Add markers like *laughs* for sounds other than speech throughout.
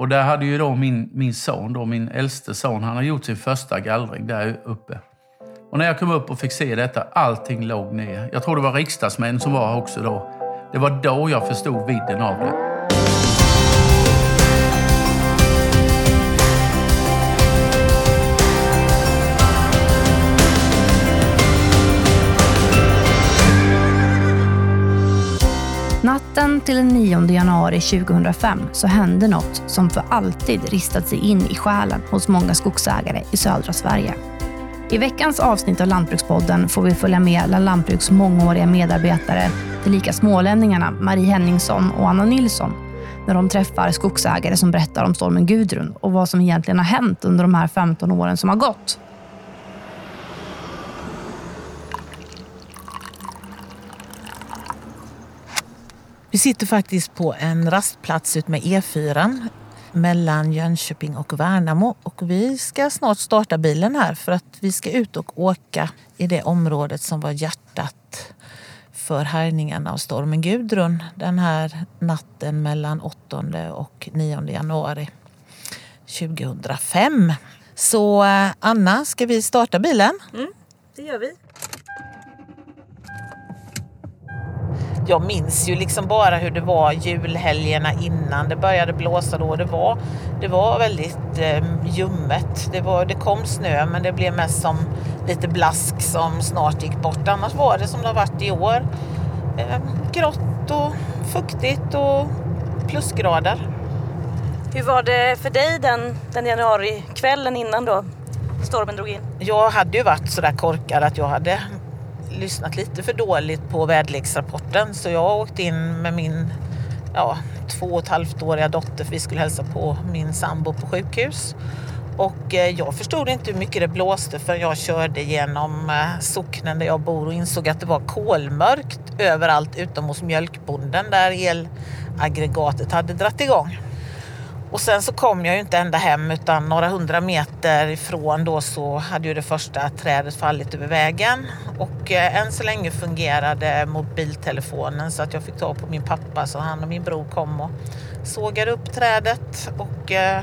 Och där hade ju då min, min son, då, min äldste son, han har gjort sin första gallring där uppe. Och när jag kom upp och fick se detta, allting låg ner. Jag tror det var riksdagsmän som var här också då. Det var då jag förstod vidden av det. Natten till den 9 januari 2005 så hände något som för alltid ristat sig in i själen hos många skogsägare i södra Sverige. I veckans avsnitt av Lantbrukspodden får vi följa med Land Lantbruks mångåriga medarbetare, tillika smålänningarna Marie Henningsson och Anna Nilsson, när de träffar skogsägare som berättar om stormen Gudrun och vad som egentligen har hänt under de här 15 åren som har gått. Vi sitter faktiskt på en rastplats utmed E4 mellan Jönköping och Värnamo och vi ska snart starta bilen här för att vi ska ut och åka i det området som var hjärtat för härjningarna av stormen Gudrun den här natten mellan 8 och 9 januari 2005. Så eh, Anna, ska vi starta bilen? Mm, det gör vi. Jag minns ju liksom bara hur det var julhelgerna innan det började blåsa då. Det var, det var väldigt eh, ljummet. Det, var, det kom snö men det blev mest som lite blask som snart gick bort. Annars var det som det har varit i år. Eh, grått och fuktigt och plusgrader. Hur var det för dig den, den januarikvällen innan då stormen drog in? Jag hade ju varit sådär korkad att jag hade lyssnat lite för dåligt på väderleksrapporten så jag åkte in med min ja, två och ett halvt åriga dotter för vi skulle hälsa på min sambo på sjukhus. Och eh, jag förstod inte hur mycket det blåste för jag körde genom eh, socknen där jag bor och insåg att det var kolmörkt överallt utom hos mjölkbonden där elaggregatet hade dratt igång. Och sen så kom jag ju inte ända hem utan några hundra meter ifrån då så hade ju det första trädet fallit över vägen. Och eh, än så länge fungerade mobiltelefonen så att jag fick ta på min pappa så han och min bror kom och sågade upp trädet. Och eh,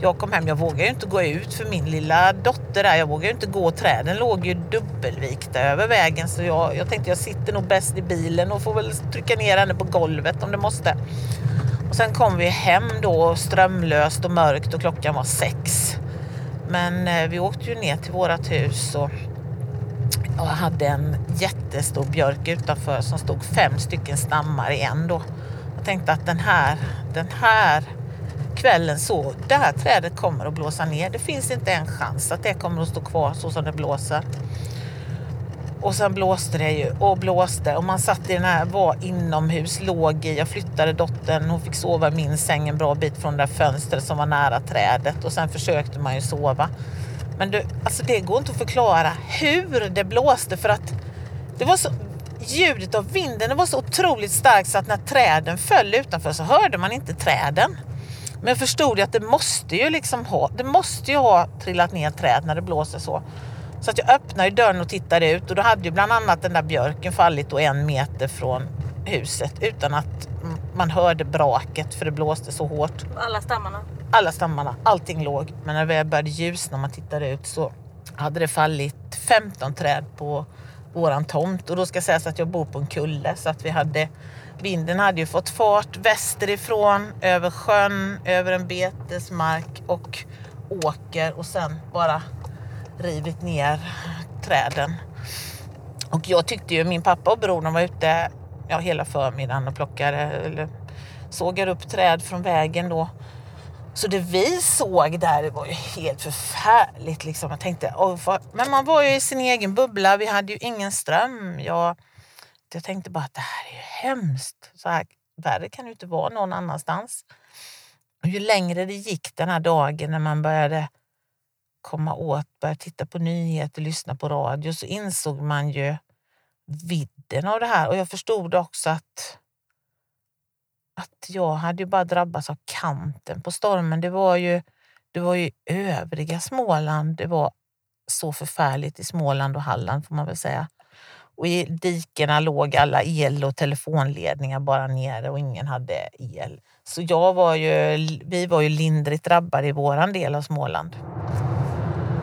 jag kom hem, jag vågade ju inte gå ut för min lilla dotter där, jag vågade ju inte gå. Träden låg ju dubbelvikta över vägen så jag, jag tänkte jag sitter nog bäst i bilen och får väl trycka ner henne på golvet om det måste. Sen kom vi hem då strömlöst och mörkt och klockan var sex. Men eh, vi åkte ju ner till vårat hus och och hade en jättestor björk utanför som stod fem stycken stammar i en då. Jag tänkte att den här, den här kvällen så, det här trädet kommer att blåsa ner. Det finns inte en chans att det kommer att stå kvar så som det blåser. Och sen blåste det ju och blåste och man satt i den här, var inomhus, låg i, jag flyttade dottern, hon fick sova i min säng en bra bit från det där fönstret som var nära trädet och sen försökte man ju sova. Men du, alltså det går inte att förklara hur det blåste för att det var så, ljudet av vinden det var så otroligt starkt så att när träden föll utanför så hörde man inte träden. Men jag förstod ju att det måste ju liksom ha, det måste ju ha trillat ner träd när det blåser så. Så att jag öppnade dörren och tittade ut och då hade ju bland annat den där björken fallit då en meter från huset utan att man hörde braket för det blåste så hårt. Alla stammarna? Alla stammarna, allting låg. Men när det började ljusna och man tittade ut så hade det fallit 15 träd på våran tomt och då ska sägas att jag bor på en kulle så att vi hade Vinden hade ju fått fart västerifrån, över sjön, över en betesmark och åker och sen bara rivit ner träden. Och jag tyckte ju, min pappa och bror de var ute ja, hela förmiddagen och plockade eller sågade upp träd från vägen då. Så det vi såg där det var ju helt förfärligt. Liksom. Jag tänkte, men man var ju i sin egen bubbla, vi hade ju ingen ström. Jag, jag tänkte bara att det här är ju hemskt. Så här, värre kan det inte vara någon annanstans. Och ju längre det gick den här dagen när man började komma åt, börja titta på nyheter, lyssna på radio så insåg man ju vidden av det här och jag förstod också att att jag hade ju bara drabbats av kanten på stormen. Det var ju, det var ju övriga Småland. Det var så förfärligt i Småland och Halland får man väl säga. Och i dikena låg alla el och telefonledningar bara nere och ingen hade el. Så jag var ju, vi var ju lindrigt drabbade i våran del av Småland.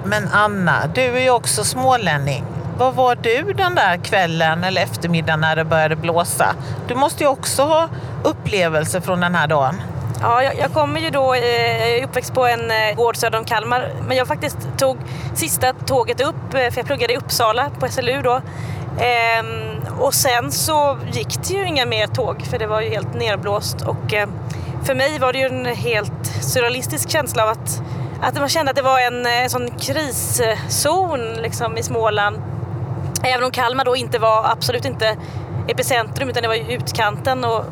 Men Anna, du är ju också smålänning. Var var du den där kvällen eller eftermiddagen när det började blåsa? Du måste ju också ha upplevelser från den här dagen. Ja, jag, jag kommer ju då, eh, jag är uppväxt på en eh, gård söder om Kalmar, men jag faktiskt tog sista tåget upp, eh, för jag pluggade i Uppsala på SLU då. Ehm, och sen så gick det ju inga mer tåg, för det var ju helt nerblåst. Och för mig var det ju en helt surrealistisk känsla av att, att man kände att det var en, en sån kriszon liksom, i Småland. Även om Kalmar då inte var, absolut inte epicentrum, utan det var ju utkanten. Och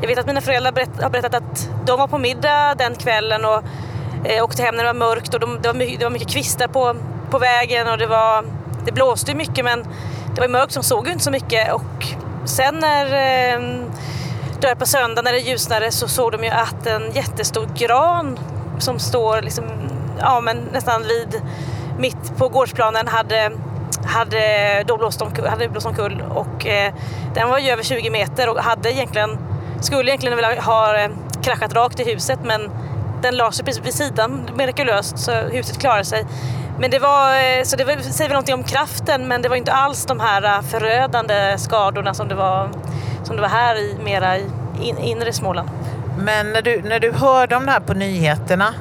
jag vet att mina föräldrar berätt, har berättat att de var på middag den kvällen och eh, åkte hem när det var mörkt och de, det, var mycket, det var mycket kvistar på, på vägen och det, var, det blåste ju mycket men det var mörkt så de såg ju inte så mycket. Och sen när eh, där på söndag när det ljusnade så såg de ju att en jättestor gran som står liksom, ja, men nästan vid mitt på gårdsplanen hade hade då blåst omkull, hade blåst omkull och eh, den var ju över 20 meter och hade egentligen skulle egentligen vilja ha eh, kraschat rakt i huset men den la sig precis vid sidan mirakulöst så huset klarade sig. Men det var, eh, så det var, säger väl någonting om kraften men det var inte alls de här eh, förödande skadorna som det var, som det var här i mera i in, inre Småland. Men när du, när du hörde om det här på nyheterna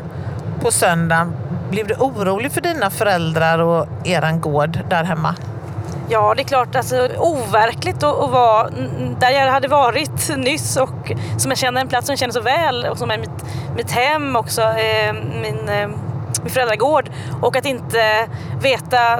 på söndagen, blev du orolig för dina föräldrar och eran gård där hemma? Ja, det är klart, alltså, overkligt att, att vara där jag hade varit nyss och som jag känner en plats som jag känner så väl och som är mitt, mitt hem också, eh, min, eh, min föräldragård. Och att inte veta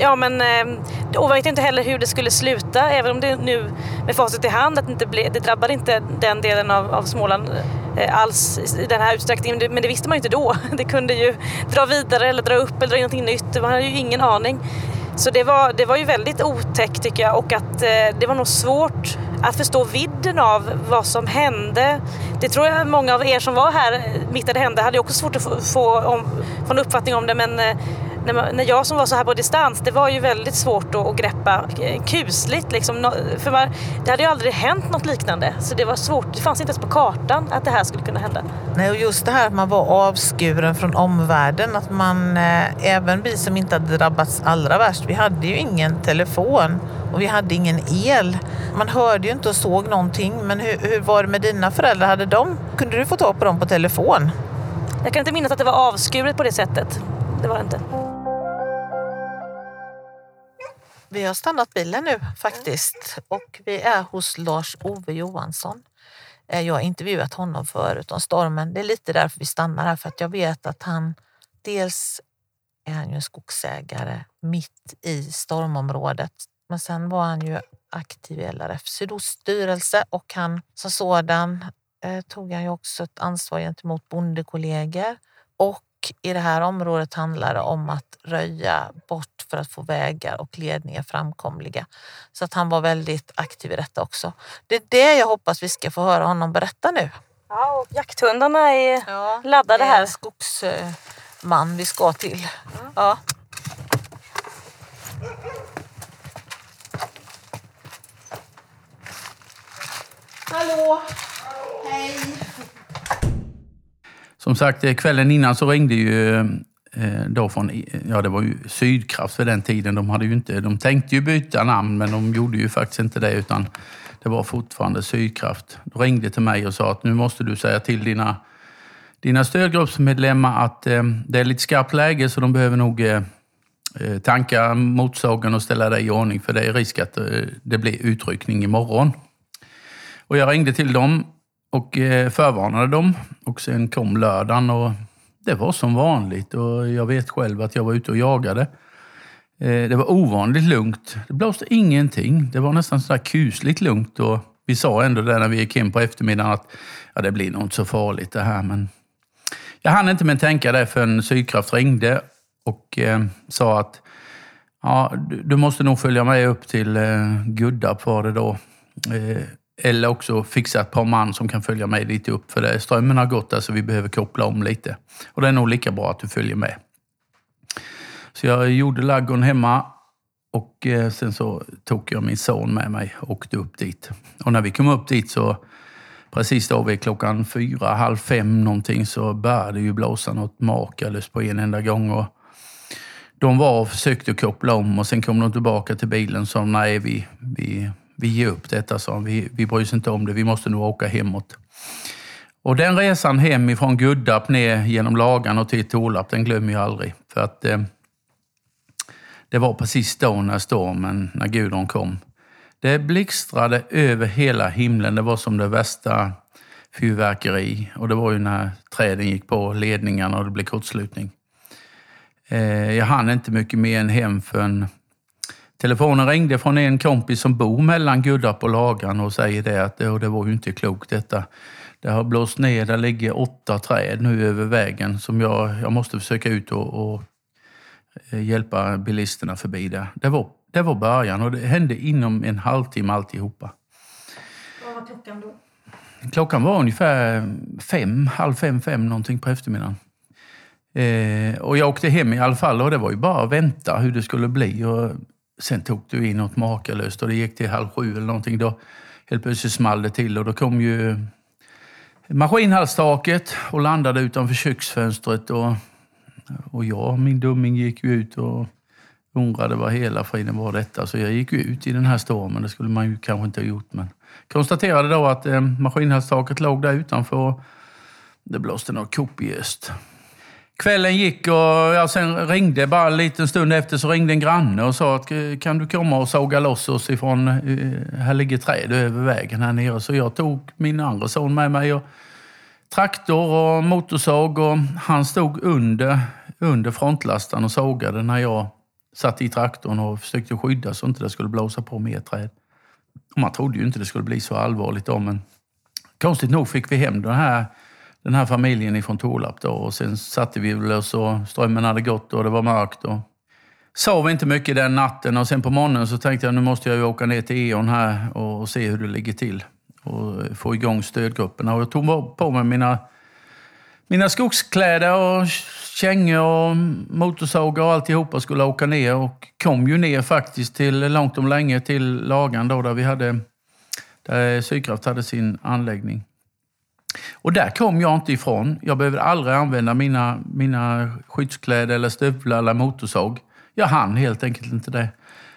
Ja men, eh, och vet inte heller hur det skulle sluta även om det nu med facit i hand att det, inte ble, det drabbade inte den delen av, av Småland. Eh, alls i den här utsträckningen. Men det visste man ju inte då. *laughs* Det kunde ju dra vidare eller dra upp eller dra in någonting nytt. Man hade ju ingen aning. Så det var, det var ju väldigt otäckt tycker jag och att eh, det var nog svårt att förstå vidden av vad som hände. Det tror jag många av er som var här mitt när det hände hade också svårt att få, få, om, få en uppfattning om det men eh, eh, när, när jag som var så här på distans, det var ju väldigt svårt att, att greppa. Kusligt liksom. För man, det hade ju aldrig hänt något liknande. Så det var svårt, det fanns inte ens på kartan att det här skulle kunna hända. Nej, och just det här att man var avskuren från omvärlden. Att man, eh, även vi som inte hade drabbats allra värst, vi hade ju ingen telefon och vi hade ingen el. Man hörde ju inte och såg någonting. Men hur, hur var det med dina föräldrar? Hade de, kunde du få tag på dem på telefon? Jag kan inte minnas att det var avskuret på det sättet. Det var det inte. Vi har stannat bilen nu faktiskt och vi är hos Lars-Ove Johansson. Eh, jag har intervjuat honom förut om stormen. Det är lite därför vi stannar här för att jag vet att han dels är han ju en skogsägare mitt i stormområdet. Men sen var han ju aktiv i LRF Sydoststyrelse och han som sådan eh, tog han ju också ett ansvar gentemot bondekollegor och i det här området handlar det om att röja bort för att få vägar och ledningar framkomliga. Så att han var väldigt aktiv i detta också. Det är det jag hoppas vi ska få höra honom berätta nu. Ja, och jakthundarna är ja, laddade här. Det är skogsman vi ska till. Mm. Ja. Hallå! Hej! Som sagt, eh, kvällen innan så ringde ju eh, eh, då från, ja det var ju Sydkraft för den tiden. De, hade ju inte, de tänkte ju byta namn men de gjorde ju faktiskt inte det utan det var fortfarande Sydkraft. De ringde till mig och sa att nu måste du säga till dina, dina stödgruppsmedlemmar att eh, det är lite skarpt läge så de behöver nog eh, tanka motorsågen och ställa dig i ordning för det är risk att eh, det blir utryckning imorgon. Och jag ringde till dem och eh, förvarnade dem. Och sen kom lördagen och det var som vanligt. Och jag vet själv att jag var ute och jagade. Eh, det var ovanligt lugnt. Det blåste ingenting. Det var nästan sådär kusligt lugnt. Och vi sa ändå det när vi gick in på eftermiddagen att ja, det blir nog inte så farligt det här. Men jag hann inte men tänka det förrän Sydkraft ringde och eh, sa att ja, du, du, måste nog följa med upp till eh, Guddarp var det då. Eh, eller också fixa ett par man som kan följa med lite upp. För det, strömmen har gått där så vi behöver koppla om lite. Och det är nog lika bra att du följer med. Så jag gjorde laggon hemma Och eh, sen så tog jag min son med mig och åkte upp dit. Och när vi kom upp dit så precis då vid klockan fyra, halv fem någonting så började det ju blåsa något makalöst på en enda gång. Och de var och försökte koppla om och sen kom de tillbaka till bilen och sa nej, vi, vi, vi ger upp detta, sa vi, vi bryr oss inte om det, vi måste nog åka hemåt. Och den resan hem ifrån Guddarp ner genom Lagan och till Torlarp, den glömmer jag aldrig. För att eh, det var precis då när stormen, när Gudrun kom. Det blixtrade över hela himlen. Det var som det värsta fyrverkeri. Och det var ju när träden gick på ledningarna och det blev kortslutning. Eh, jag hann inte mycket mer än hem förrän telefonen ringde från en kompis som bor mellan Guddarp och Lagan och säger det att det, var ju inte klokt detta. Det har blåst ner, det ligger åtta träd nu över vägen som jag, jag måste försöka ut och, och eh, hjälpa bilisterna förbi där. Det var, det var början och det hände inom en halvtimme alltihopa. Vad var klockan då? Klockan var ungefär fem, halv fem, fem någonting på eftermiddagen. Eh, och jag åkte hem i alla fall och det var ju bara att vänta hur det skulle bli. Och sen tog det in något makalöst och det gick till halv sju eller någonting. Då helt plötsligt small det till och då kom ju maskinhalstaket och landade utanför köksfönstret. Och, och jag, min dumming, gick ju ut och undrade vad hela friden var detta. Så jag gick ut i den här stormen. Det skulle man ju kanske inte ha gjort. Men konstaterade då att eh, maskinhalstaket låg där utanför. Och det blåste något kopiöst. Kvällen gick och ja, sen ringde bara en liten stund efter så ringde en granne och sa att kan du komma och såga loss oss ifrån, eh, här ligger träd över vägen här nere. Så jag tog min andra son med mig och traktor och motorsåg och han stod under, under frontlastaren och sågade när jag satt i traktorn och försökte skydda så inte det skulle blåsa på mer träd. Och man trodde ju inte det skulle bli så allvarligt då men konstigt nog fick vi hem den här den här familjen ifrån Torlapp då. Och sen satte vi oss och strömmen hade gått och det var mörkt. Och sov inte mycket den natten och sen på morgonen så tänkte jag nu måste jag ju åka ner till E.ON här och se hur det ligger till. Och få igång stödgrupperna. Och jag tog på mig mina, mina skogskläder och kängor och motorsågar och alltihopa och skulle åka ner. Och kom ju ner faktiskt till långt om länge till Lagan då där vi hade där Sydkraft hade sin anläggning. Och där kom jag inte ifrån. Jag behövde aldrig använda mina, mina skyddskläder eller stövlar eller motorsåg. Jag hann helt enkelt inte det.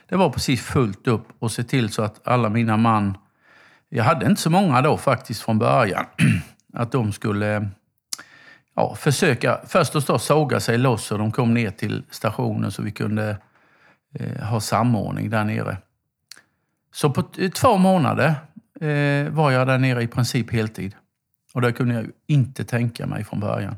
Det var precis fullt upp och se till så att alla mina man, jag hade inte så många då faktiskt från början, *clears throat* att de skulle ja, försöka först och främst såga sig loss och de kom ner till stationen så vi kunde eh, ha samordning där nere. Så på två månader eh, var jag där nere i princip heltid. Och det kunde jag inte tänka mig från början.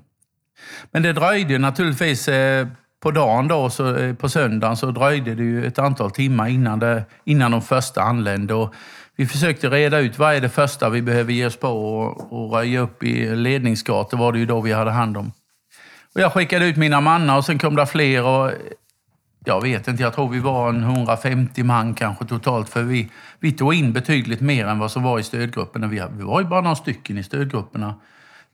Men det dröjde naturligtvis eh, på dagen då, så, eh, på söndagen, så dröjde det ju ett antal timmar innan, det, innan de första anlände. Och vi försökte reda ut vad är det första vi behöver ge oss på och, och röja upp i ledningsgator var det ju då vi hade hand om. Och jag skickade ut mina mannar och sen kom det fler. Och jag vet inte, jag tror vi var en 150 man kanske totalt. För vi, vi tog in betydligt mer än vad som var i stödgrupperna. Vi, vi var ju bara några stycken i stödgrupperna.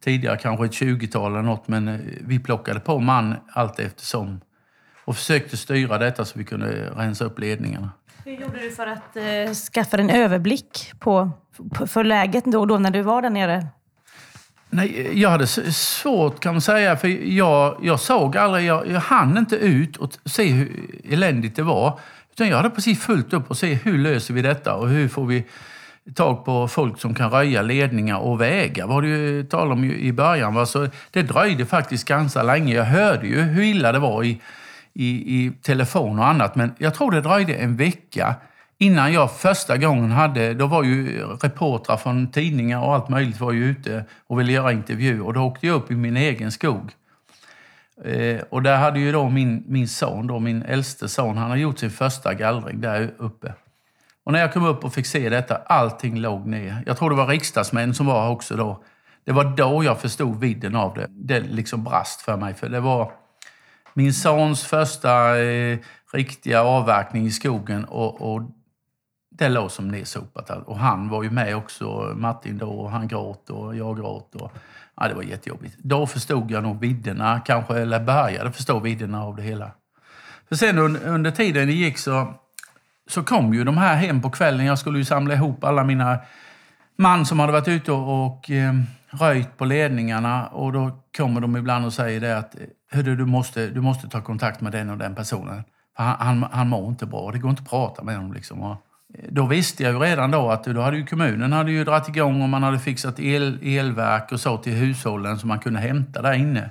Tidigare kanske ett 20-tal eller något, men eh, vi plockade på man allt eftersom. Och försökte styra detta så vi kunde rensa upp ledningarna. Hur gjorde du för att eh, skaffa en överblick på, på, för läget då, då när du var där nere? Nej, jag hade svårt kan man säga, för jag, jag såg aldrig, jag, jag hann inte ut och se hur eländigt det var. Utan jag hade precis fullt upp och se hur löser vi detta och hur får vi tag på folk som kan röja ledningar och vägar var det ju tal om i början. Va? Så det dröjde faktiskt ganska länge. Jag hörde ju hur illa det var i, i, i telefon och annat, men jag tror det dröjde en vecka Innan jag första gången hade, då var ju reportrar från tidningar och allt möjligt var ju ute och ville göra intervjuer. Och då åkte jag upp i min egen skog. Eh, och där hade ju då min, min son, då, min äldste son, han har gjort sin första gallring där uppe. Och när jag kom upp och fick se detta, allting låg ner. Jag tror det var riksdagsmän som var också då. Det var då jag förstod vidden av det. Det liksom brast för mig, för det var min sons första eh, riktiga avverkning i skogen och, och det låg som nedsopat. Och han var ju med också, Martin då, och han gråt och jag gråt. Och, ja, det var jättejobbigt. Då förstod jag nog vidderna, kanske, eller började förstå vidderna av det hela. För sen under, under tiden det gick så, så kom ju de här hem på kvällen. Jag skulle ju samla ihop alla mina man som hade varit ute och, och eh, röjt på ledningarna. Och då kommer de ibland och säger det att Hörru, du, måste, du måste ta kontakt med den och den personen. För han, han, han mår inte bra. Det går inte att prata med honom. Liksom. Och då visste jag ju redan då att då hade ju kommunen hade ju dragit igång och man hade fixat el, elverk och så till hushållen som man kunde hämta där inne.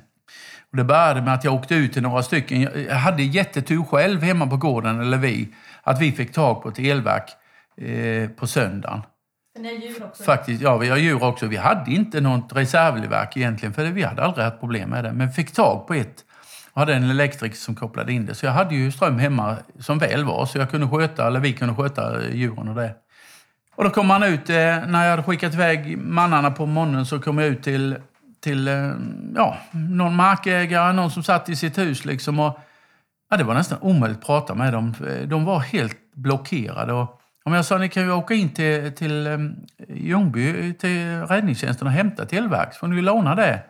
Och det började med att jag åkte ut till några stycken. Jag hade jättetur själv hemma på gården, eller vi, att vi fick tag på ett elverk eh, på söndagen. Ni har djur också? Faktiskt, ja, vi har djur också. Vi hade inte något reservelverk egentligen, för vi hade aldrig haft problem med det. Men fick tag på ett jag hade en elektriker som kopplade in det. Så jag hade ju ström hemma som väl var, så jag kunde sköta, eller vi kunde sköta eh, djuren och det. Och då kom han ut, eh, när jag hade skickat iväg mannarna på morgonen så kom jag ut till, till eh, ja, någon markägare, någon som satt i sitt hus liksom. Och, ja, det var nästan omöjligt att prata med dem. De var helt blockerade. Och, om jag sa ni kan ju åka in till, till Ljungby, till räddningstjänsten och hämta ett så får ni låna det.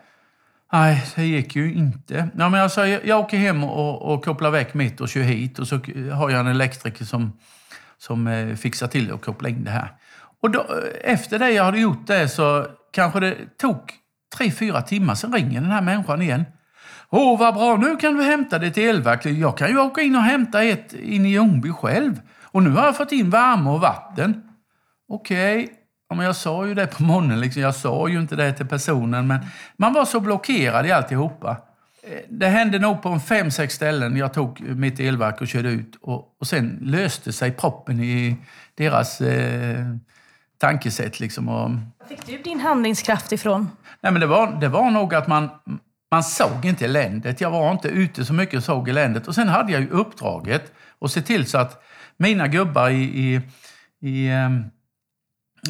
Nej, det gick ju inte. Ja, men jag, sa, jag, jag åker hem och, och kopplar väck mitt och kör hit och så har jag en elektriker som, som eh, fixar till det och kopplar in det här. Och då, eh, efter det jag hade gjort det så kanske det tog tre, fyra timmar, sen ringer den här människan igen. Åh, vad bra, nu kan du hämta ditt elverk. Jag kan ju åka in och hämta ett in i Ljungby själv. Och nu har jag fått in värme och vatten. Okej, okay ja, men jag sa ju det på morgonen. Liksom. Jag sa ju inte det till personen, men man var så blockerad i alltihopa. Det hände nog på en fem, sex ställen. Jag tog mitt elverk och körde ut. Och, och sen löste sig proppen i deras eh, tankesätt. Liksom. Och... fick du din handlingskraft ifrån? Nej, men det, var, det var nog att man, man såg inte eländet. Jag var inte ute så mycket och såg eländet. Och sen hade jag ju uppdraget att se till så att mina gubbar i, i, i, ehm, eh,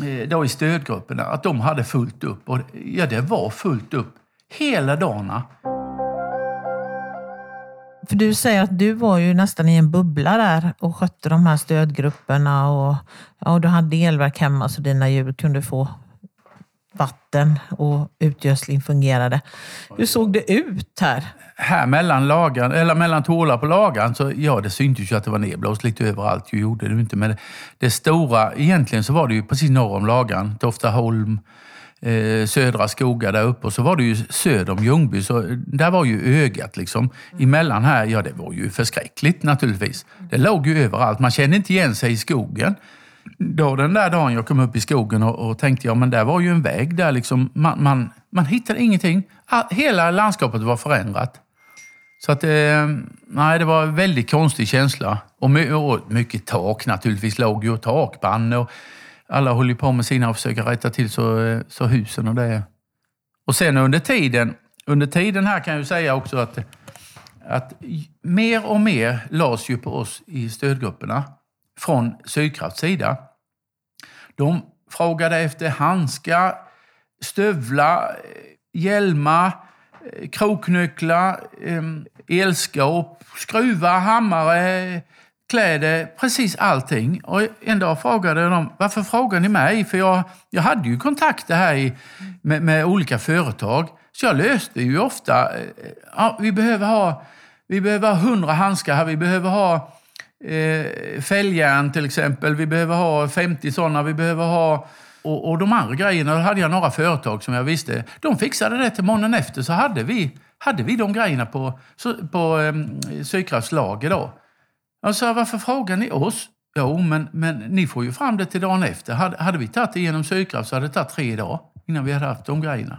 Eh, då i stödgrupperna, att de hade fullt upp. Och ja, det var fullt upp hela dagarna. För du säger att du var ju nästan i en bubbla där och skötte de här stödgrupperna och, och du hade elverk hemma så dina djur kunde få vatten och utgödsling fungerade. Hur såg det ut här? Här mellan, lagan, eller mellan tålar på lagan, så ja, det syntes ju att det var nedblåst lite överallt. ju gjorde det inte. Men det, det, stora, egentligen så var det ju precis norr om lagan. Toftaholm, eh, södra skogar där uppe. Och så var det ju söder om Ljungby, så där var ju ögat liksom. Emellan här, ja det var ju förskräckligt naturligtvis. Det låg ju överallt. Man kände inte igen sig i skogen då den där dagen jag kom upp i skogen och, och tänkte, ja men där var ju en väg där liksom. Man, man, man hittade ingenting. Hela landskapet var förändrat. Så att, eh, nej, det var en väldigt konstig känsla. Och, my, och mycket tak naturligtvis, låg ju takband och alla höll på med sina och försöka rätta till så, eh, så husen och det. Och sen under tiden, under tiden här kan jag ju säga också att, att mer och mer lades ju på oss i stödgrupperna från Sydkrafts sida. De frågade efter handskar, stövlar, eh, hjälmar, eh, kroknycklar, eh, elskåp, skruvar, hammare, kläder, precis allting. Och en dag frågade de, varför frågar ni mig? För jag, jag hade ju kontakter här i, med, med, olika företag. Så jag löste ju ofta, ja, vi behöver ha vi behöver ha hundra handskar här, vi behöver ha eh, fälgjärn till exempel. Vi behöver ha 50 sådana. Vi behöver ha... Och, och de andra grejerna, då hade jag några företag som jag visste. De fixade det till morgonen efter så hade vi, hade vi de grejerna på, på eh, Sydkrafts lager då. Jag sa, varför frågar ni oss? Jo, men, men ni får ju fram det till dagen efter. Hade, hade vi tagit det genom Sydkraft så hade det tagit tre dagar innan vi hade haft de grejerna.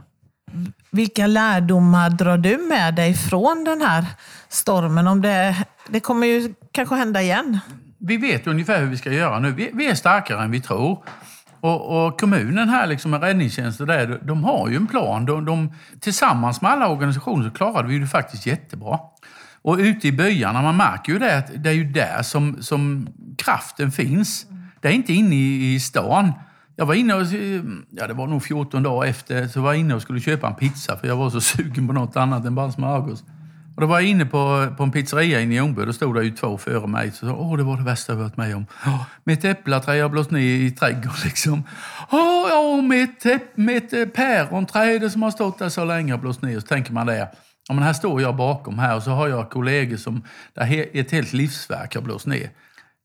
Vilka lärdomar drar du med dig från den här stormen? Om det, det kommer ju kanske hända igen. Vi vet ungefär hur vi ska göra nu. Vi, vi är starkare än vi tror. Och, och, kommunen här liksom med räddningstjänsten där, de har ju en plan. De, de, tillsammans med alla organisationer så klarade vi det faktiskt jättebra. Och ute i byarna, man märker ju det att det är ju där som, som kraften finns. Det är inte inne i, i stan. Jag var inne och, ja det var nog 14 dagar efter, så var jag inne och skulle köpa en pizza för jag var så *laughs* sugen på något annat än bara smörgås. Och då var jag inne på, på en pizzeria inne i Ljungby. Då stod det ju två före mig. Så åh, det var det värsta jag varit med om. Åh, mitt äppelträd har blåst ner i trädgården *laughs* liksom. Åh, ja, mitt, mitt eh, päronträd som har stått där så länge har blåst ner. Så tänker man det. Ja, men här står jag bakom här och så har jag kollegor som där ett helt livsverk har blåst ner.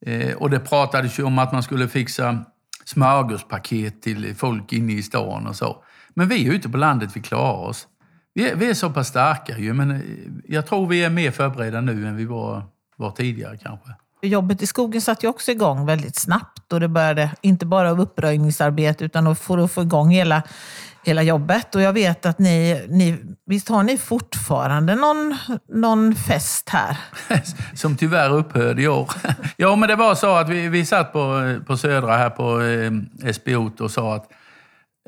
Eh, och det pratades ju om att man skulle fixa smörgåspaket till folk inne i stan och så. Men vi är ute på landet, vi klarar oss. Vi är, vi är så pass starka ju, men eh, jag tror vi är mer förberedda nu än vi var, var tidigare kanske. Jobbet i skogen satte ju också igång väldigt snabbt och det började inte bara av uppröjningsarbete utan för att få igång hela, hela jobbet. Och jag vet att ni, ni visst har ni fortfarande någon, någon fest här? *laughs* Som tyvärr upphörde i år. *laughs* ja, men det var så att vi, vi satt på, på Södra här på eh, SBO och sa att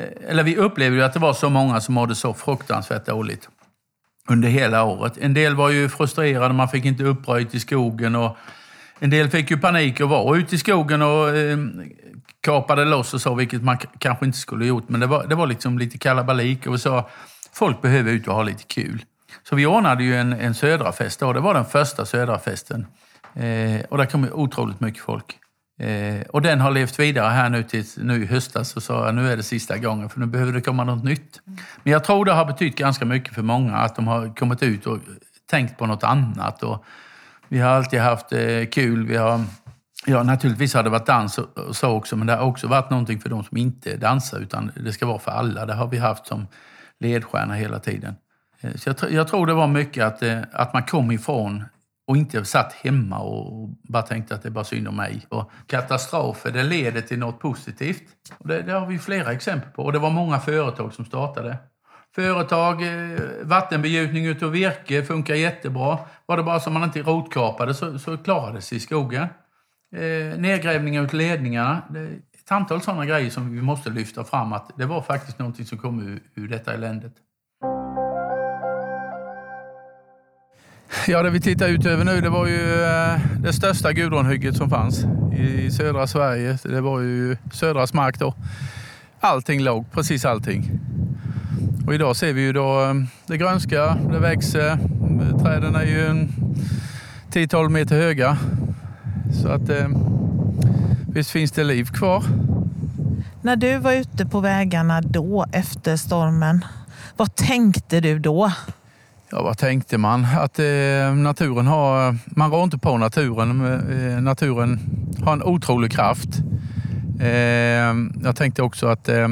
eh, eller vi upplevde ju att det var så många som hade så fruktansvärt dåligt under hela året. En del var ju frustrerade, man fick inte uppröjt i skogen och en del fick ju panik och var ute i skogen och eh, kapade loss och så, vilket man kanske inte skulle gjort. Men det var, det var liksom lite kalabalik och vi sa folk behöver ut och ha lite kul. Så vi ordnade ju en, en södrafest då. Det var den första södrafesten. Eh, och där kom otroligt mycket folk. Eh, och den har levt vidare här nu till nu i höstas och sa nu är det sista gången för nu behöver det komma något nytt. Men jag tror det har betytt ganska mycket för många att de har kommit ut och tänkt på något annat. Och vi har alltid haft eh, kul. Vi har, ja, naturligtvis har det varit dans och så också, men det har också varit någonting för de som inte dansar, utan det ska vara för alla. Det har vi haft som ledstjärna hela tiden. Eh, så jag, jag, tror det var mycket att, eh, att man kom ifrån och inte satt hemma och bara tänkte att det är bara synd om mig. Och katastrofer, det leder till något positivt. Och det, det har vi flera exempel på. Och det var många företag som startade. Företag, eh, vattenbegjutning utav virke funkar jättebra. Var det bara så man inte rotkapade så, så klarade det sig i skogen. Eh, nedgrävningar ut ledningarna. Det är ett antal sådana grejer som vi måste lyfta fram att det var faktiskt någonting som kom ur, ur detta eländet. Ja, det vi tittar ut över nu det var ju eh, det största gudronhygget som fanns i södra Sverige. Det var ju södra mark då. Allting låg, precis allting. Och idag ser vi ju då eh, det grönska, det växer. Träden är ju 10-12 meter höga. Så att eh, visst finns det liv kvar. När du var ute på vägarna då efter stormen, vad tänkte du då? Ja, vad tänkte man? Att eh, naturen har... Man rår inte på naturen. Eh, naturen har en otrolig kraft. Eh, jag tänkte också att eh,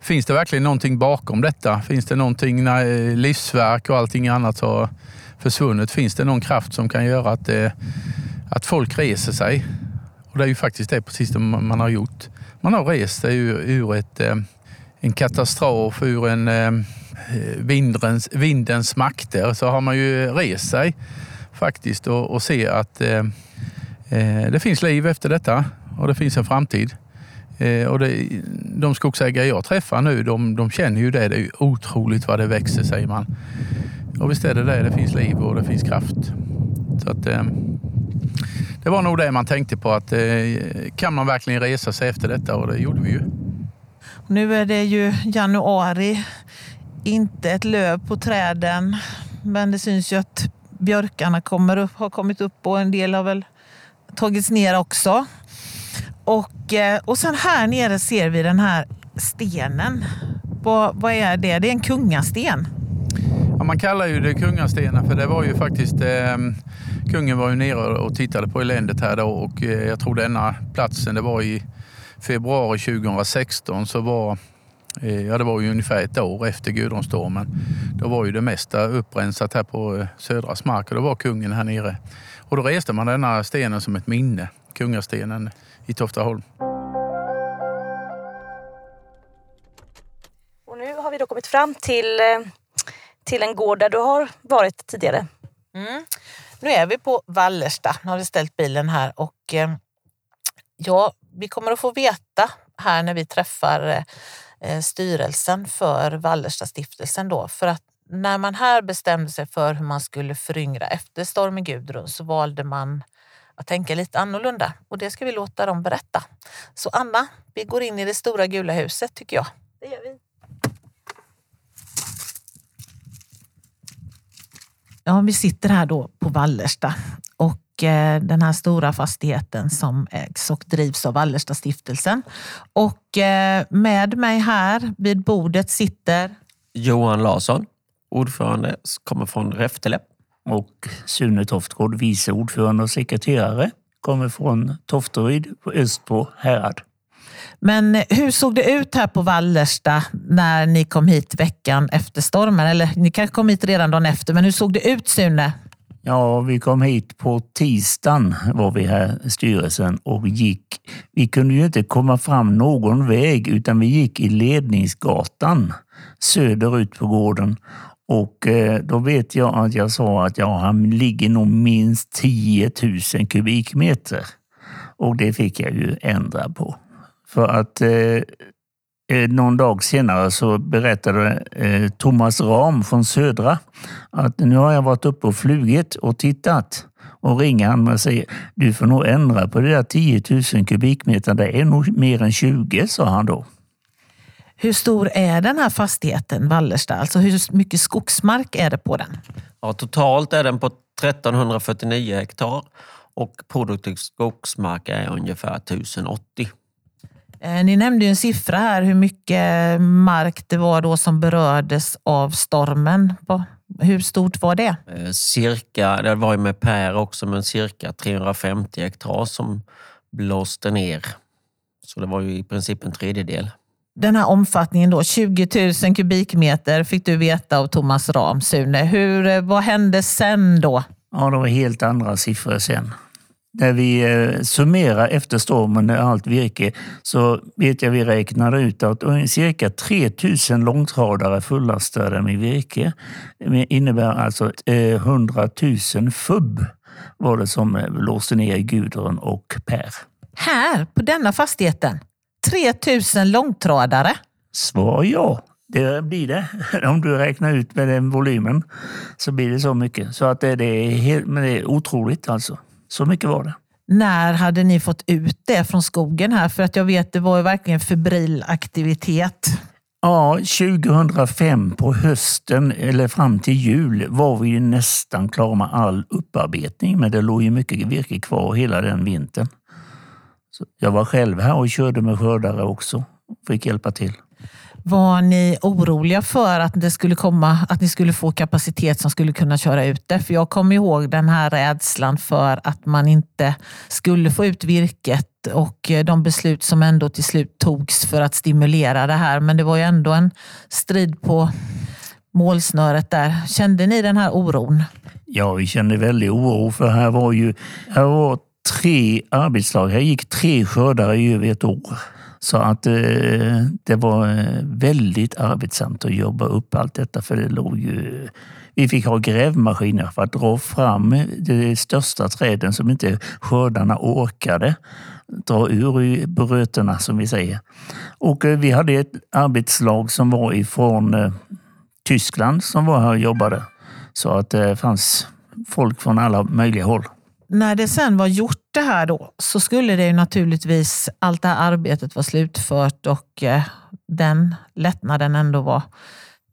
finns det verkligen någonting bakom detta? Finns det någonting när eh, livsverk och allting annat har försvunnit? Finns det någon kraft som kan göra att, det, att folk reser sig? Och det är ju faktiskt det precis det man har gjort. Man har rest sig ur, ur ett, eh, en katastrof, ur en vindens, vindens makter, så har man ju rest sig faktiskt och, och se att eh, det finns liv efter detta och det finns en framtid. Eh, och det, de skogsägare jag träffar nu, de, de känner ju det. Det är otroligt vad det växer, säger man. Och visst är det det. Det finns liv och det finns kraft. Så att, eh, det var nog det man tänkte på. att eh, Kan man verkligen resa sig efter detta? Och det gjorde vi ju. Nu är det ju januari. Inte ett löv på träden. Men det syns ju att björkarna kommer upp, har kommit upp och en del har väl tagits ner också. Och, eh, och sen här nere ser vi den här stenen. Vad, vad är det? Det är en kungasten. Ja, man kallar ju det kungastenen för det var ju faktiskt eh, kungen var ju nere och tittade på eländet här då och eh, jag tror denna platsen, det var i februari 2016 så var eh, Ja, det var ju ungefär ett år efter Gudrunstormen. Då var ju det mesta upprensat här på eh, Södras mark och då var kungen här nere. Och då reste man denna stenen som ett minne, kungastenen i Toftaholm. Och nu har vi då kommit fram till, eh, till en gård där du har varit tidigare. Mm. Nu är vi på Wallersta. Nu har vi ställt bilen här och eh, ja, vi kommer att få veta här när vi träffar eh, styrelsen för Wallersta stiftelsen då. För att när man här bestämde sig för hur man skulle föryngra efter stormen Gudrun så valde man att tänka lite annorlunda och det ska vi låta dem berätta. Så Anna, vi går in i det stora gula huset tycker jag. Det gör vi. Ja, vi sitter här då på Wallersta och eh, den här stora fastigheten som ägs och drivs av Wallersta stiftelsen. Och eh, med mig här vid bordet sitter Johan Larsson, ordförande, kommer från Räftele och Sune Toftgård, vice ordförande och sekreterare. kommer från Tofteryd på Östbo härad. Men hur såg det ut här på Wallersta när ni kom hit veckan efter stormen? Eller ni kanske kom hit redan dagen efter, men hur såg det ut Sune? Ja, vi kom hit på tisdagen var vi här, styrelsen, och gick. Vi kunde ju inte komma fram någon väg utan vi gick i ledningsgatan söderut på gården. Och eh, då vet jag att jag sa att ja, han ligger nog minst 10 000 kubikmeter. Och det fick jag ju ändra på. För att Eh, eh någon dag senare så berättade eh, Thomas Ram från Södra att nu har jag varit uppe och flugit och tittat. Och ringer han och säger du får nog ändra på det där 10 000 kubikmeter. Det är nog mer än 20, sa han då. Hur stor är den här fastigheten, Wallersta? Alltså hur mycket skogsmark är det på den? Ja, totalt är den på 1349 hektar och produktiv skogsmark är ungefär 1080. Eh, ni nämnde ju en siffra här hur mycket mark det var då som berördes av stormen. Hur stort var det? Eh, cirka, det var ju med Per också, men cirka 350 hektar som blåste ner. Så det var ju i princip en tredjedel. Den här omfattningen då, 20 000 kubikmeter fick du veta av Thomas Ram, Sune. Hur, eh, vad hände sen då? Ja, det var helt andra siffror sen. När vi eh, summerar efter stormen allt virke så vet jag vi räknade ut att cirka 3000 långtradare fullastade med virke det innebär alltså 100 eh, 000 fubb var det som eh, låste ner Gudrun och Per. Här på denna fastigheten? 3000 långtradare? Svar ja. Det blir det. *laughs* Om du räknar ut med den volymen så blir det så mycket. Så att det, det är, helt, men det är otroligt alltså. Så mycket var det. När hade ni fått ut det från skogen här? För att jag vet, det var ju verkligen febril aktivitet. Ja, 2005 på hösten eller fram till jul var vi ju nästan klara med all upparbetning. Men det låg ju mycket virke kvar hela den vintern. Så jag var själv här och körde med skördare också. Fick hjälpa till. Var ni oroliga för att, det skulle komma, att ni skulle få kapacitet som skulle kunna köra ut det? För jag kommer ihåg den här rädslan för att man inte skulle få ut virket och de beslut som ändå till slut togs för att stimulera det här. Men det var ju ändå en strid på målsnöret där. Kände ni den här oron? Ja, vi kände väldigt oro för här var ju här var tre arbetslag. Här gick tre skördar i över ett år. Så att eh, det var eh, väldigt arbetsamt att jobba upp allt detta för det låg ju... Vi fick ha grävmaskiner för att dra fram de största träden som inte skördarna orkade dra ur bröterna som vi säger. Och eh, vi hade ett arbetslag som var ifrån eh, Tyskland som var här och jobbade. Så att det fanns folk från alla möjliga håll när det sen var gjort det här då, så skulle det ju naturligtvis, allt det här arbetet var slutfört och eh, den lättnaden ändå var,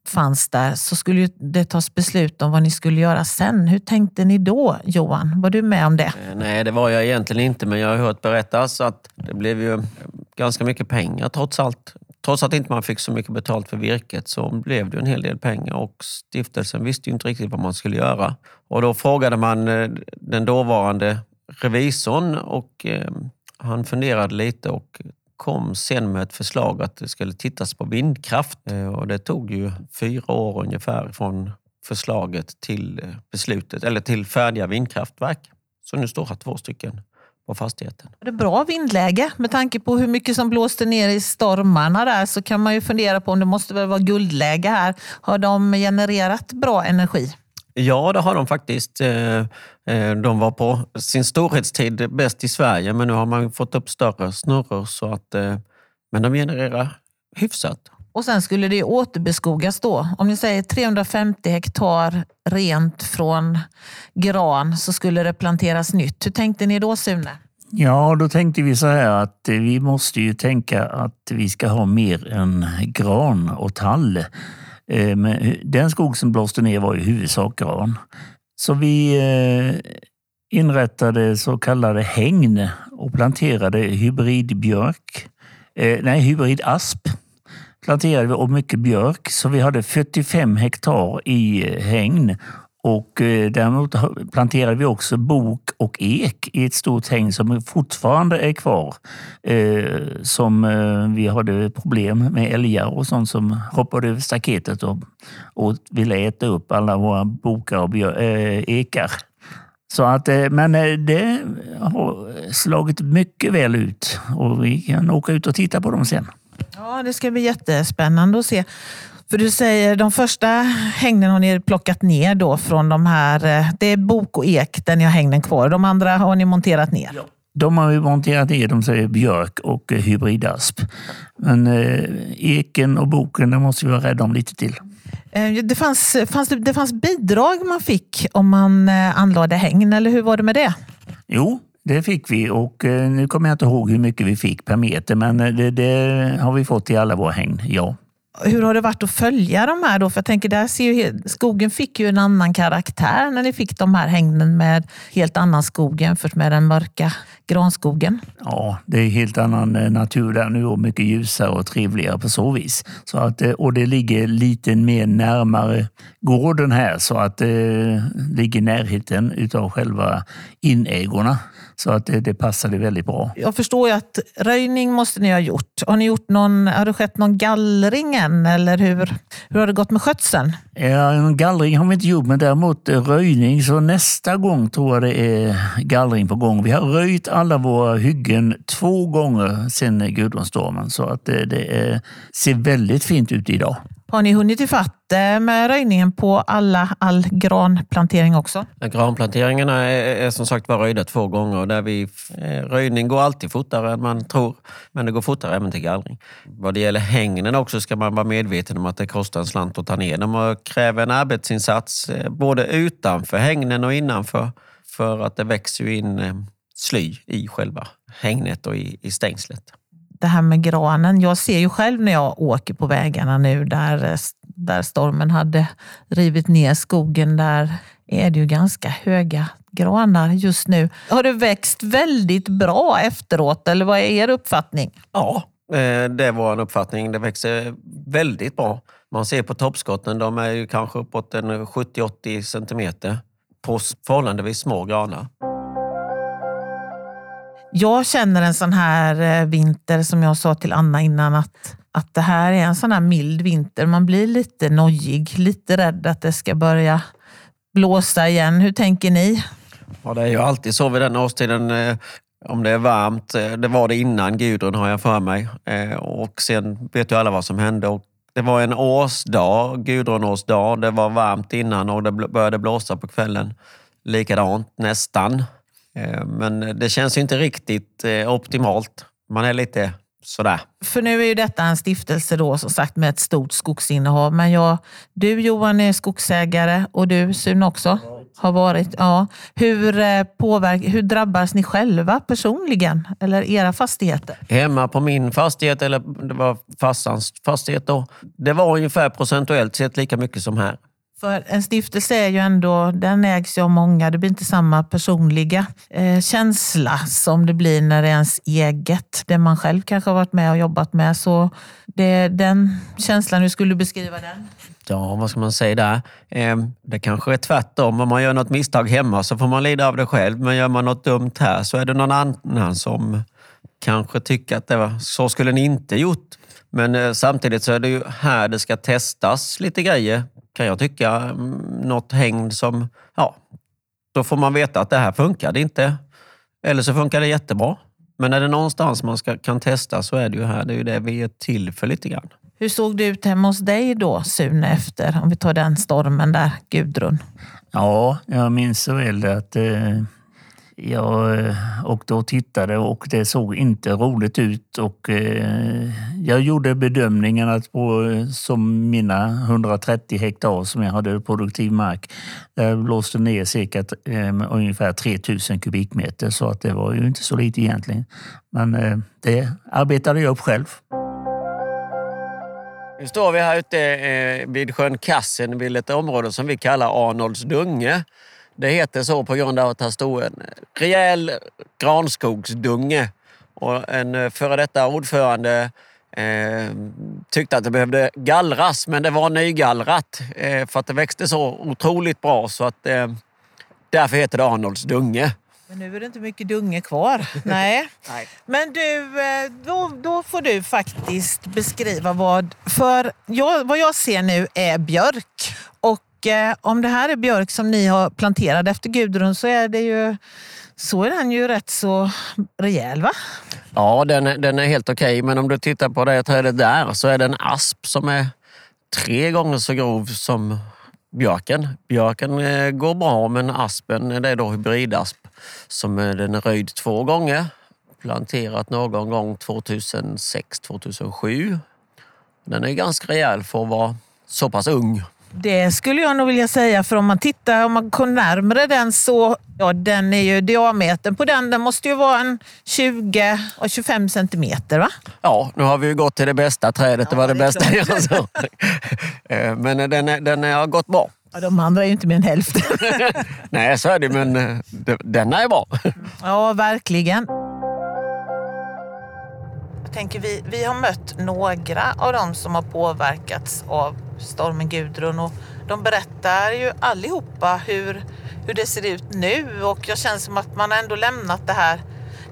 fanns där, så skulle det tas beslut om vad ni skulle göra sen. Hur tänkte ni då, Johan? Var du med om det? Eh, nej, det var jag egentligen inte, men jag har hört berättas att det blev ju ganska mycket pengar trots allt trots att inte man fick så mycket betalt för virket så blev det en hel del pengar och stiftelsen visste ju inte riktigt vad man skulle göra. Och då frågade man eh, den dåvarande revisorn och eh, han funderade lite och kom sen med ett förslag att det skulle tittas på vindkraft. Eh, och det tog ju fyra år ungefär från förslaget till eh, beslutet, eller till färdiga vindkraftverk. Så nu står här två stycken på fastigheten. Det är bra vindläge med tanke på hur mycket som blåste ner i stormarna där så kan man ju fundera på om det måste väl vara guldläge här. Har de genererat bra energi? Ja, det har de faktiskt. Eh, eh, de var på sin storhetstid bäst i Sverige men nu har man fått upp större snurror så att eh, men de genererar hyfsat. Och sen skulle det återbeskogas då. Om ni säger 350 hektar rent från gran så skulle det planteras nytt. Hur tänkte ni då Sune? Ja, då tänkte vi så här att vi måste ju tänka att vi ska ha mer än gran och tall. Eh, men eh, den skog som blåste ner var i huvudsak gran. Så vi eh, inrättade så kallade hägn och planterade hybridbjörk. Nej, hybridasp planterade vi och mycket björk. Så vi hade 45 hektar i hägn och eh, däremot planterade vi också bok och ek i ett stort häng som fortfarande är kvar. Eh, som eh, vi hade problem med älgar och sånt som hoppade över staketet och, och ville äta upp alla våra bokar och eh, ekar. Så att, eh, men eh, det har slagit mycket väl ut och vi kan åka ut och titta på dem sen. Ja, det ska bli jättespännande att se. För du säger de första hängnen har ni plockat ner då från de här, eh, det är bok och ek där ni har hängnen kvar. De andra har ni monterat ner. De har vi monterat ner, de säger björk och eh, hybridasp. Men eh, eken och boken, där måste vi vara rädda om lite till. Det fanns, fanns det, fanns bidrag man fick om man anlade hängn, eller hur var det med det? Jo, det fick vi och nu kommer jag inte ihåg hur mycket vi fick per meter, men det, det har vi fått i alla våra hägn, ja. Hur har det varit att följa de här då? För jag tänker, där ser ju, skogen fick ju en annan karaktär när ni fick de här hängnen med helt annan skog jämfört med den mörka granskogen. Ja, det är helt annan eh, natur där nu och mycket ljusare och trevligare på så vis. Så att, eh, och det ligger lite mer närmare gården här så att det ligger i närheten utav själva inägorna. Så att det, det passade väldigt bra. Jag förstår ju att röjning måste ni ha gjort. Har, ni gjort någon, har det skett någon gallring än eller hur, hur har det gått med skötseln? Ja, en gallring har vi inte gjort, men däremot röjning. Så nästa gång tror jag det är gallring på gång. Vi har röjt alla våra hyggen två gånger sedan Gudrunstormen. Så att det, det är, ser väldigt fint ut idag. Har ni hunnit ifatt eh, med röjningen på alla, all granplantering också? Granplanteringarna är, är som sagt var röjda två gånger. Där vi, eh, röjning går alltid fortare än man tror, men det går fortare även till gallring. Vad det gäller hängnen också ska man vara medveten om att det kostar en slant att ta ner dem och kräver en arbetsinsats eh, både utanför hängnen och innanför. För att det växer ju in sly i själva hängnet och i, i stängslet det här med granen. Jag ser ju själv när jag åker på vägarna nu där, eh, där stormen hade rivit ner skogen. Där är det ju ganska höga granar just nu. Har det växt väldigt bra efteråt eller vad är er uppfattning? Ja, eh, det var en uppfattning. Det växer väldigt bra. Man ser på toppskotten, de är ju kanske uppåt en 70-80 centimeter på förhållandevis små granar. Jag känner en sån här eh, vinter som jag sa till Anna innan att, att det här är en sån här mild vinter. Man blir lite nojig, lite rädd att det ska börja blåsa igen. Hur tänker ni? Ja, det är ju alltid så vid den årstiden. Eh, om det är varmt, eh, det var det innan Gudrun har jag för mig. Och sen vet ju alla vad som hände. Och det var en årsdag, Gudrunårsdag. Det var varmt innan och det började blåsa på kvällen. Likadant, nästan. Eh, Men det känns ju inte riktigt eh, optimalt. Man är lite sådär. För nu är ju detta en stiftelse då som sagt med ett stort skogsinnehav. Men jag, du Johan är skogsägare och du Sune också har varit. Ja. Hur, eh, påverk, hur drabbas ni själva personligen eller era fastigheter? Hemma på min fastighet, eller det var farsans fastighet då, det var ungefär procentuellt sett lika mycket som här. För en stiftelse är ju ändå, den ägs ju av många. Det blir inte samma personliga eh, känsla som det blir när det är ens eget. Det man själv kanske har varit med och jobbat med. Så det, den känslan, hur skulle du beskriva den? Ja, vad ska man säga där? Eh, det kanske är tvärtom. Om man gör något misstag hemma så får man lida av det själv. Men gör man något dumt här så är det någon annan som kanske tycker att det var, så skulle ni inte gjort. Men eh, samtidigt så är det ju här det ska testas lite grejer, kan jag tycka. Mm, Något hängd som, ja, då får man veta att det här funkar det inte. Eller så funkar det jättebra. Men är det någonstans man ska, kan testa så är det ju här. Det är ju det vi är till för lite grann. Hur såg det ut hemma hos dig då Sune efter, om vi tar den stormen där, Gudrun? Ja, jag minns så väl att eh, jag åkte och tittade och det såg inte roligt ut. Och, eh, jag gjorde bedömningen att på som mina 130 hektar som jag hade produktiv mark, där blåste ner cirka eh, ungefär 3000 kubikmeter. Så att det var ju inte så lite egentligen. Men eh, det arbetade jag upp själv. Nu står vi här ute eh, vid sjön Kassen vid ett område som vi kallar Arnolds dunge. Det heter så på grund av att här stod en rejäl granskogsdunge. Och en eh, före detta ordförande Eh, tyckte att det behövde gallras, men det var nygallrat eh, för att det växte så otroligt bra så att eh, därför heter det Arnolds dunge. Men nu är det inte mycket dunge kvar. Nej. *laughs* *laughs* Nej. Men du, eh, då, då får du faktiskt beskriva vad... För jag, vad jag ser nu är björk. Eh, om det här är björk som ni har planterat efter Gudrun så är det ju... Så är den ju rätt så rejäl va? Ja, den, är- den är helt okej, men om du tittar på det trädet där så är det en asp som är tre gånger så grov som björken. Björken eh, går bra, men aspen det är då hybridasp som är, den är röjd två gånger. Planterat någon gång 2006-2007. Den är ganska rejäl för att vara så pass ung. Det skulle jag nog vilja säga, för om man tittar, om man kommer närmare den så, ja den är ju diametern på den, den måste ju vara en 20 och 25 centimeter va? Ja, nu har vi ju gått till det bästa trädet. det Ja, var det, det bästa jag. Eh, Men den, är, den har gått bra. Ja, de andra är ju inte mer än hälften. *laughs* Nej, så är det, men eh, de- denna är bra. Ja, verkligen. Jag tänker vi, vi har mött några av dem som har påverkats av stormen Gudrun och de berättar ju allihopa hur, hur det ser ut nu och jag känner som att man ändå lämnat det här.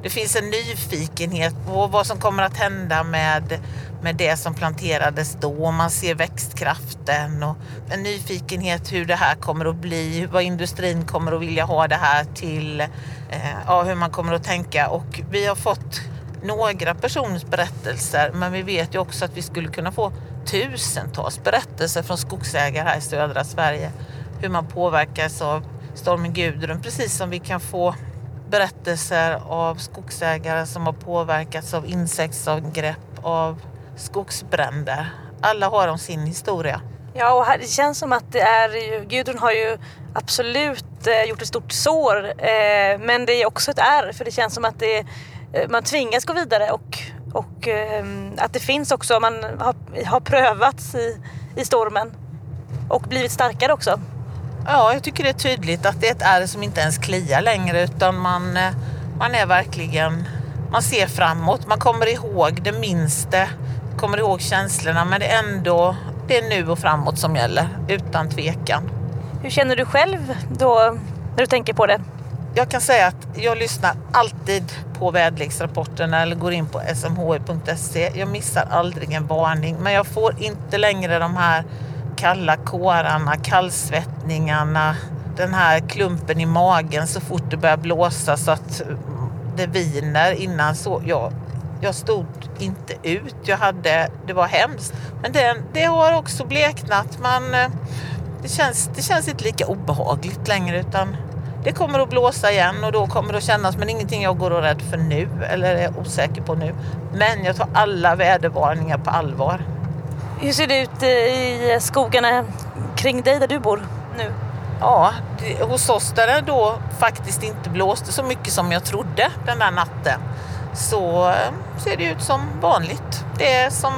Det finns en nyfikenhet på vad som kommer att hända med, med det som planterades då. Man ser växtkraften och en nyfikenhet hur det här kommer att bli, vad industrin kommer att vilja ha det här till, eh, ja, hur man kommer att tänka. Och vi har fått några personers berättelser men vi vet ju också att vi skulle kunna få tusentals berättelser från skogsägare här i södra Sverige. Hur man påverkas av stormen Gudrun precis som vi kan få berättelser av skogsägare som har påverkats av insektsangrepp, av skogsbränder. Alla har de sin historia. Ja, och här, det känns som att det är ju, Gudrun har ju absolut eh, gjort ett stort sår. Eh, men det är också ett ärr för det känns som att det, man tvingas gå vidare och, och eh, att det finns också, man har, har prövats i, i stormen och blivit starkare också. Ja, jag tycker det är tydligt att det är ett ärr som inte ens kliar längre utan man, eh, man är verkligen, man ser framåt, man kommer ihåg det minsta, kommer ihåg känslorna men det är ändå, det är nu och framåt som gäller, utan tvekan. Hur känner du själv då när du tänker på det? Jag kan säga att jag lyssnar alltid på väderleksrapporterna eller går in på smhi.se. Jag missar aldrig en varning men jag får inte längre de här kalla kårarna, kallsvettningarna, den här klumpen i magen så fort det börjar blåsa så att det viner innan. Så jag, jag stod inte ut. Jag hade, det var hemskt. Men det, det har också bleknat. Man, eh, det, känns, det känns inte lika obehagligt längre utan det kommer att blåsa igen och då kommer det att kännas men ingenting jag går och rädd för nu eller är osäker på nu. Men jag tar alla vädervarningar på allvar. Hur ser det ut i skogarna kring dig där du bor nu? Ja, det, hos oss där det då faktiskt inte blåste så mycket som jag trodde den där natten så eh, ser det ut som vanligt. Det är som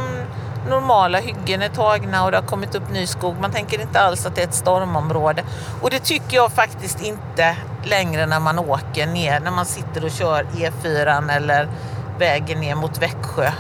normala hyggen är tagna och det har kommit upp ny skog. Man tänker inte alls att det är ett stormområde. Och det tycker jag faktiskt inte längre när man åker ner, när man sitter och kör E4 eller vägen ner mot Växjö.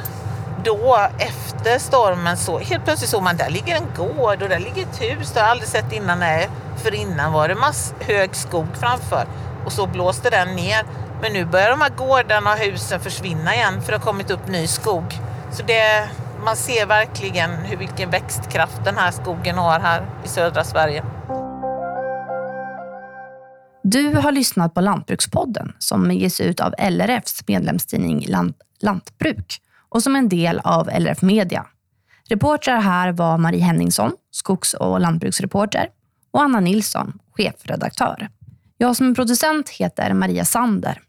Då efter stormen så helt plötsligt såg man där ligger en gård och där ligger ett hus. Det har jag aldrig sett innan. Nej, för innan var det mass hög skog framför och så blåste den ner. Men nu börjar de här gårdarna och husen försvinna igen för det har kommit upp ny skog. Så det, man ser verkligen hur, vilken växtkraft den här skogen har här i södra Sverige. Du har lyssnat på Lantbrukspodden som ges ut av LRFs medlemstidning Lant Lantbruk och som en del av LRF Media. Reportrar här var Marie Henningsson, skogs och lantbruksreporter och Anna Nilsson, chefredaktör. Jag som är producent heter Maria Sander.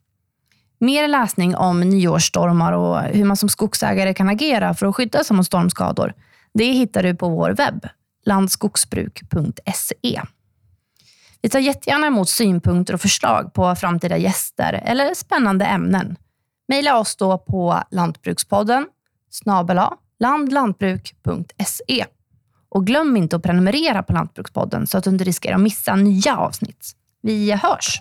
Mer läsning om nyårsstormar och hur man som skogsägare kan agera för att skydda sig mot stormskador, det hittar du på vår webb, landskogsbruk.se. Vi tar jättegärna emot synpunkter och förslag på framtida gäster eller spännande ämnen. Maila oss då på lantbrukspodden snabela landlantbruk.se. Och glöm inte att prenumerera på Lantbrukspodden så att du inte riskerar att missa nya avsnitt. Vi hörs!